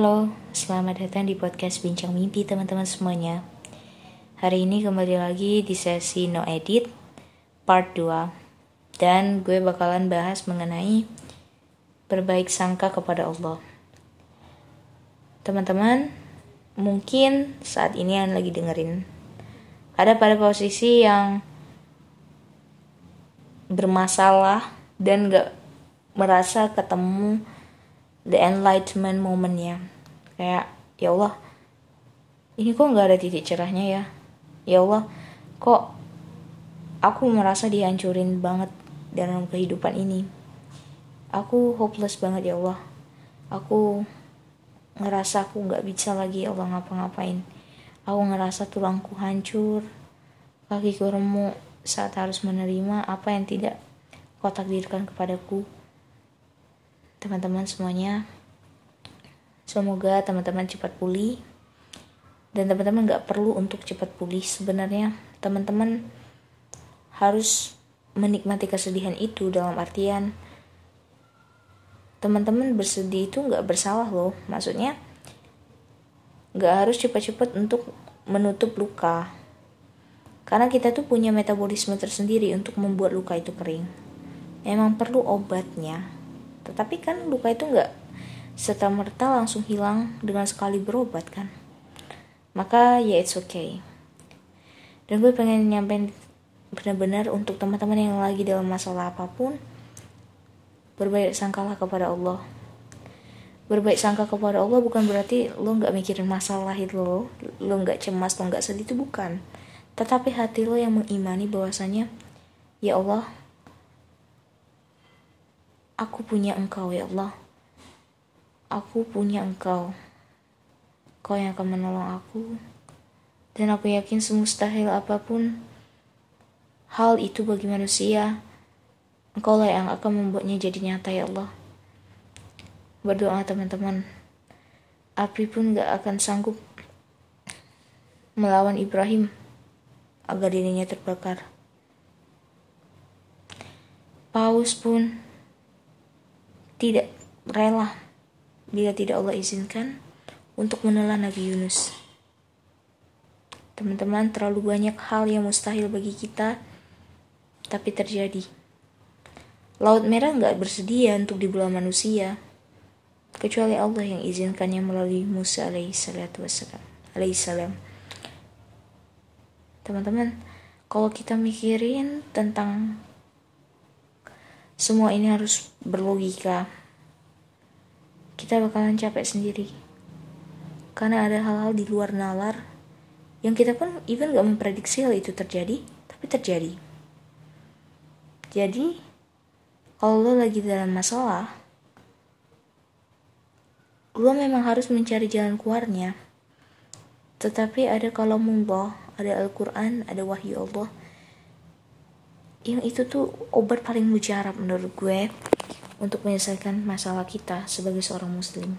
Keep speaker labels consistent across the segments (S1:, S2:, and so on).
S1: Halo, selamat datang di podcast Bincang Mimpi teman-teman semuanya. Hari ini kembali lagi di sesi No Edit part 2 dan gue bakalan bahas mengenai berbaik sangka kepada Allah. Teman-teman, mungkin saat ini yang lagi dengerin ada pada posisi yang bermasalah dan gak merasa ketemu the enlightenment momennya kayak ya Allah ini kok nggak ada titik cerahnya ya? Ya Allah kok aku merasa dihancurin banget dalam kehidupan ini? Aku hopeless banget ya Allah. Aku ngerasa aku nggak bisa lagi ya Allah ngapa-ngapain. Aku ngerasa tulangku hancur kakiku remuk saat harus menerima apa yang tidak kau takdirkan kepadaku teman-teman semuanya. Semoga teman-teman cepat pulih. Dan teman-teman gak perlu untuk cepat pulih. Sebenarnya teman-teman harus menikmati kesedihan itu dalam artian teman-teman bersedih itu gak bersalah loh. Maksudnya gak harus cepat-cepat untuk menutup luka. Karena kita tuh punya metabolisme tersendiri untuk membuat luka itu kering. Emang perlu obatnya tetapi kan luka itu nggak serta merta langsung hilang dengan sekali berobat kan. Maka ya it's okay. Dan gue pengen nyampein benar-benar untuk teman-teman yang lagi dalam masalah apa pun berbaik sangkalah kepada Allah. Berbaik sangka kepada Allah bukan berarti lo nggak mikirin masalah itu lo lo nggak cemas lo nggak sedih itu bukan. Tetapi hati lo yang mengimani bahwasanya ya Allah Aku punya engkau ya Allah. Aku punya engkau. Kau yang akan menolong aku. Dan aku yakin semustahil apa pun hal itu bagi manusia, engkau lah yang akan membuatnya jadi nyata ya Allah. Berdoa teman-teman. Api pun gak akan sanggup melawan Ibrahim agar dirinya terbakar. Paus pun tidak rela bila tidak Allah izinkan untuk menelan Nabi Yunus. Teman-teman, terlalu banyak hal yang mustahil bagi kita, tapi terjadi. Laut Merah nggak bersedia untuk dibelah manusia, kecuali Allah yang izinkannya melalui Musa alaihissalam. Teman-teman, kalau kita mikirin tentang semua ini harus berlogika. Kita bakalan capek sendiri. Karena ada hal-hal di luar nalar yang kita pun even gak memprediksi hal itu terjadi, tapi terjadi. Jadi, kalau lo lagi dalam masalah, lo memang harus mencari jalan keluarnya. Tetapi ada kalau Allah, ada Al-Quran, ada wahyu Allah yang itu tuh obat paling mujarab menurut gue untuk menyelesaikan masalah kita sebagai seorang muslim.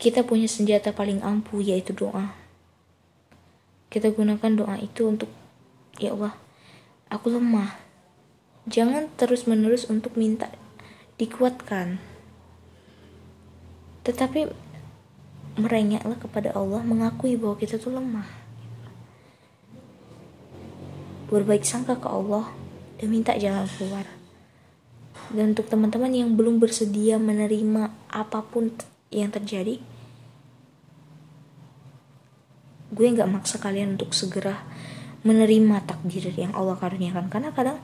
S1: Kita punya senjata paling ampuh yaitu doa. Kita gunakan doa itu untuk ya Allah aku lemah. Jangan terus menerus untuk minta dikuatkan. Tetapi merengeklah kepada Allah mengakui bahwa kita tuh lemah berbaik sangka ke Allah dan minta jalan keluar. Dan untuk teman-teman yang belum bersedia menerima apa pun yang terjadi, gue nggak maksa kalian untuk segera menerima takdir yang Allah karuniakan karena kadang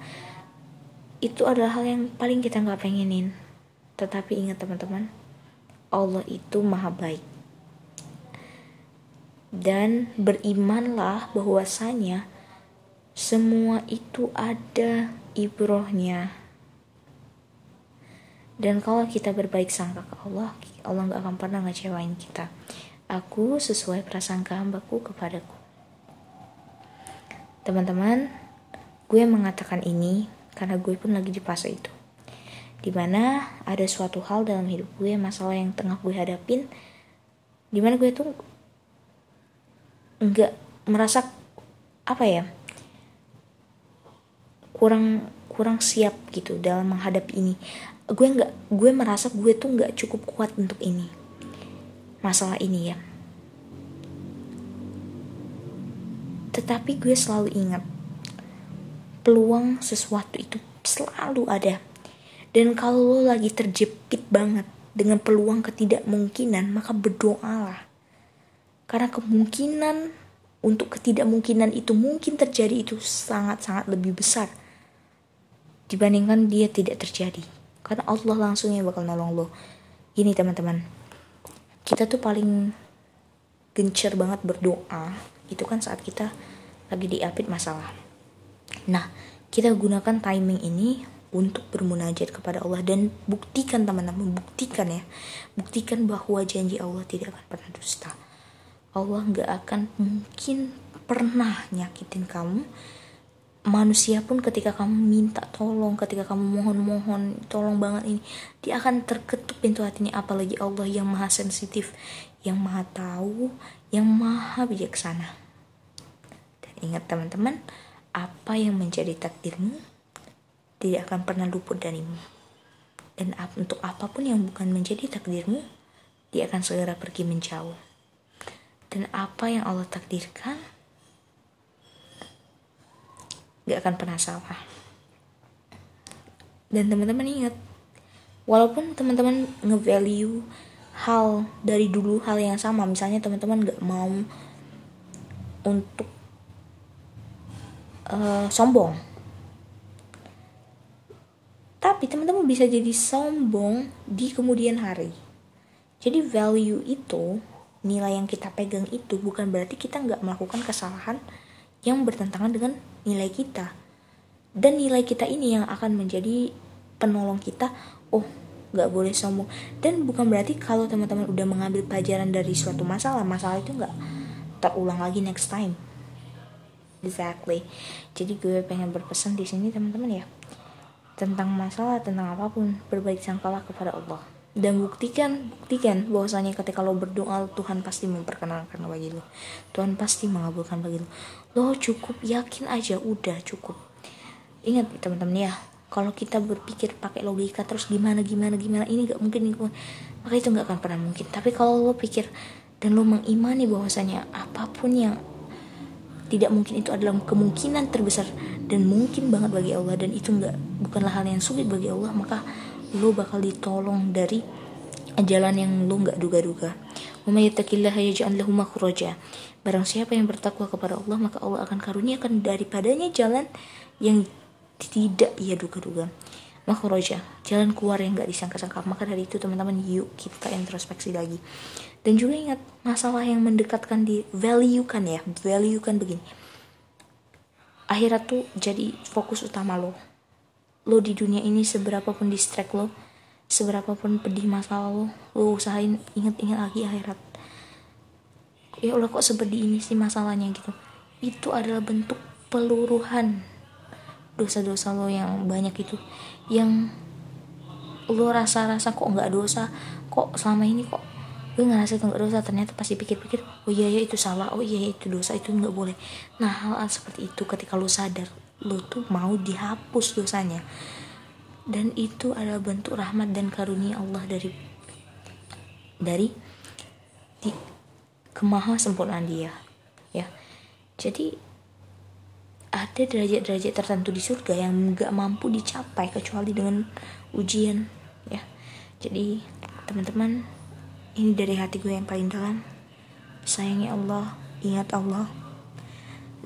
S1: itu adalah hal yang paling kita nggak pengenin. Tetapi ingat teman-teman, Allah itu maha baik. Dan berimanlah bahwasanya semua itu ada ibrohnya. Dan kalau kita berbaik sangka ke Allah Allah gak akan pernah ngecewain kita. Aku sesuai prasangka hambaku kepadaku. Teman-teman gue mengatakan ini karena gue pun lagi di fase itu. Di mana ada suatu hal dalam hidup gue masalah yang tengah gue hadapin di mana gue tuh nggak merasa apa ya kurang kurang siap gitu dalam menghadapi ini. Gue nggak gue merasa gue tuh nggak cukup kuat untuk ini. Masalah ini ya. Tetapi gue selalu ingat peluang sesuatu itu selalu ada. Dan kalau lo lagi terjepit banget dengan peluang ketidakmungkinan maka berdoalah. Karena kemungkinan untuk ketidakmungkinan itu mungkin terjadi itu sangat-sangat lebih besar dibandingkan dia tidak terjadi. Karena Allah langsung yang bakal nolong lo. Gini teman-teman. Kita tuh paling gencer banget berdoa. Itu kan saat kita lagi diapit masalah. Nah kita gunakan timing ini untuk bermunajat kepada Allah dan buktikan teman-teman buktikan ya. Buktikan bahwa janji Allah tidak akan pernah dusta. Allah nggak akan mungkin pernah nyakitin kamu manusia pun ketika kamu minta tolong ketika kamu mohon-mohon tolong banget ini dia akan terketuk pintu hatinya. Apalagi Allah yang maha sensitif yang maha tahu yang maha bijaksana. Dan ingat teman-teman apa yang menjadi takdirmu tidak akan pernah luput darimu. Dan untuk apa pun yang bukan menjadi takdirmu dia akan segera pergi menjauh. Dan apa yang Allah takdirkan gak akan pernah salah. Dan teman-teman ingat walaupun teman-teman nge-value hal dari dulu hal yang sama misalnya teman-teman gak mau untuk uh, sombong. Tapi teman-teman bisa jadi sombong di kemudian hari. Jadi value itu nilai yang kita pegang itu bukan berarti kita nggak melakukan kesalahan yang bertentangan dengan nilai kita. Dan nilai kita ini yang akan menjadi penolong kita oh nggak boleh sombong. Dan bukan berarti kalau teman-teman udah mengambil pelajaran dari suatu masalah masalah itu nggak terulang lagi next time. Exactly. Jadi gue pengen berpesan di sini teman-teman ya tentang masalah tentang apa pun berbaik sangkalah kepada Allah dan buktikan buktikan bahwasanya ketika lo berdoa Tuhan pasti memperkenalkan bagi lo. Tuhan pasti mengabulkan bagi lo. Lo cukup yakin aja udah cukup. Ingat teman-teman ya kalau kita berpikir pakai logika terus gimana gimana gimana ini gak mungkin maka itu gak akan pernah mungkin. Tapi kalau lo pikir dan lo mengimani bahwasanya apa pun yang tidak mungkin itu adalah kemungkinan terbesar dan mungkin banget bagi Allah dan itu enggak bukanlah hal yang sulit bagi Allah maka lo bakal ditolong dari jalan yang lo nggak duga-duga. Barang siapa yang bertakwa kepada Allah maka Allah akan karuniakan daripadanya jalan yang tidak ia duga-duga. Makhraja, jalan keluar yang nggak disangka-sangka. Maka dari itu teman-teman yuk kita introspeksi lagi. Dan juga ingat masalah yang mendekatkan di value kan ya, value kan begini. Akhirat tuh jadi fokus utama lo lo di dunia ini seberapa pun distract lo seberapa pun pedih masalah lo lo usahain inget-inget lagi akhirat. Ya Allah kok seperti ini sih masalahnya gitu? Itu adalah bentuk peluruhan dosa-dosa lo yang banyak itu yang lo rasa-rasa kok nggak dosa kok selama ini kok gue ngerasa itu nggak dosa ternyata pasti pikir-pikir oh iya ya itu salah oh iya ya itu dosa itu nggak boleh. Nah hal-hal seperti itu ketika lo sadar lo tuh mau dihapus dosanya. Dan itu adalah bentuk rahmat dan karunia Allah dari dari di kemaha sempurnaan dia ya. Jadi ada derajat-derajat tertentu di surga yang nggak mampu dicapai kecuali dengan ujian ya. Jadi teman-teman ini dari hati gue yang paling dalam. Sayangi Allah ingat Allah.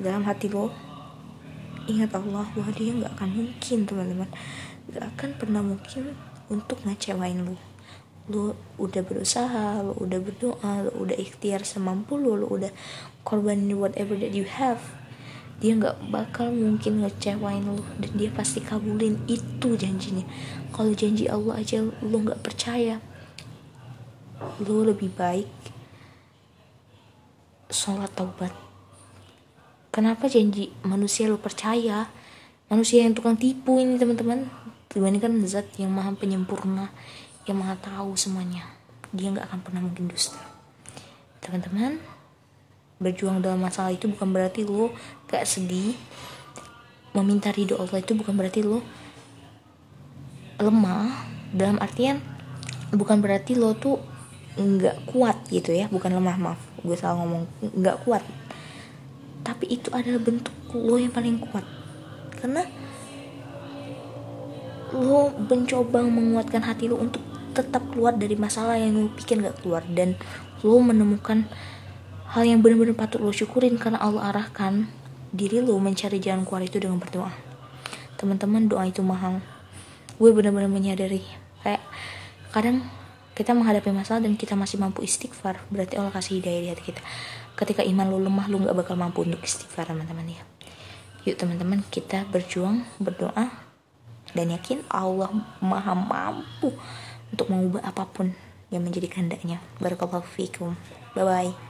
S1: Dalam hati lo ingat Allah bahwa dia nggak akan mungkin teman-teman. Nggak akan pernah mungkin untuk ngecewain lu. Lu udah berusaha lu udah berdoa lu udah ikhtiar semampu lu lu udah korbanin whatever that you have dia nggak bakal mungkin ngecewain lu. Dan dia pasti kabulin itu janjinya. Kalau janji Allah aja lu nggak percaya lu lebih baik sholat taubat kenapa janji manusia lo percaya? Manusia yang tukang tipu ini teman-teman. Dibandingkan zat yang maha penyempurna yang maha tahu semuanya. Dia nggak akan pernah mungkin dusta. Teman-teman berjuang dalam masalah itu bukan berarti lo gak sedih. Meminta ridho Allah itu bukan berarti lo lemah. Dalam artian bukan berarti lo tuh nggak kuat gitu ya. Bukan lemah maaf. Gue salah ngomong. Nggak kuat tapi itu adalah bentuk lo yang paling kuat. Karena lo mencoba menguatkan hati lo untuk tetap keluar dari masalah yang lo pikir gak keluar. Dan lo menemukan hal yang benar-benar patut lo syukurin karena Allah arahkan diri lo mencari jalan keluar itu dengan berdoa. Teman-teman doa itu mahal. Gue benar-benar menyadari. Kayak kadang kita menghadapi masalah dan kita masih mampu istighfar berarti Allah kasih hidayah di hati kita ketika iman lo lemah lo gak bakal mampu untuk istighfar teman-teman ya yuk teman-teman kita berjuang berdoa dan yakin Allah maha mampu untuk mengubah apa pun yang menjadi kehendaknya. Barakallahu fikum. Bye bye.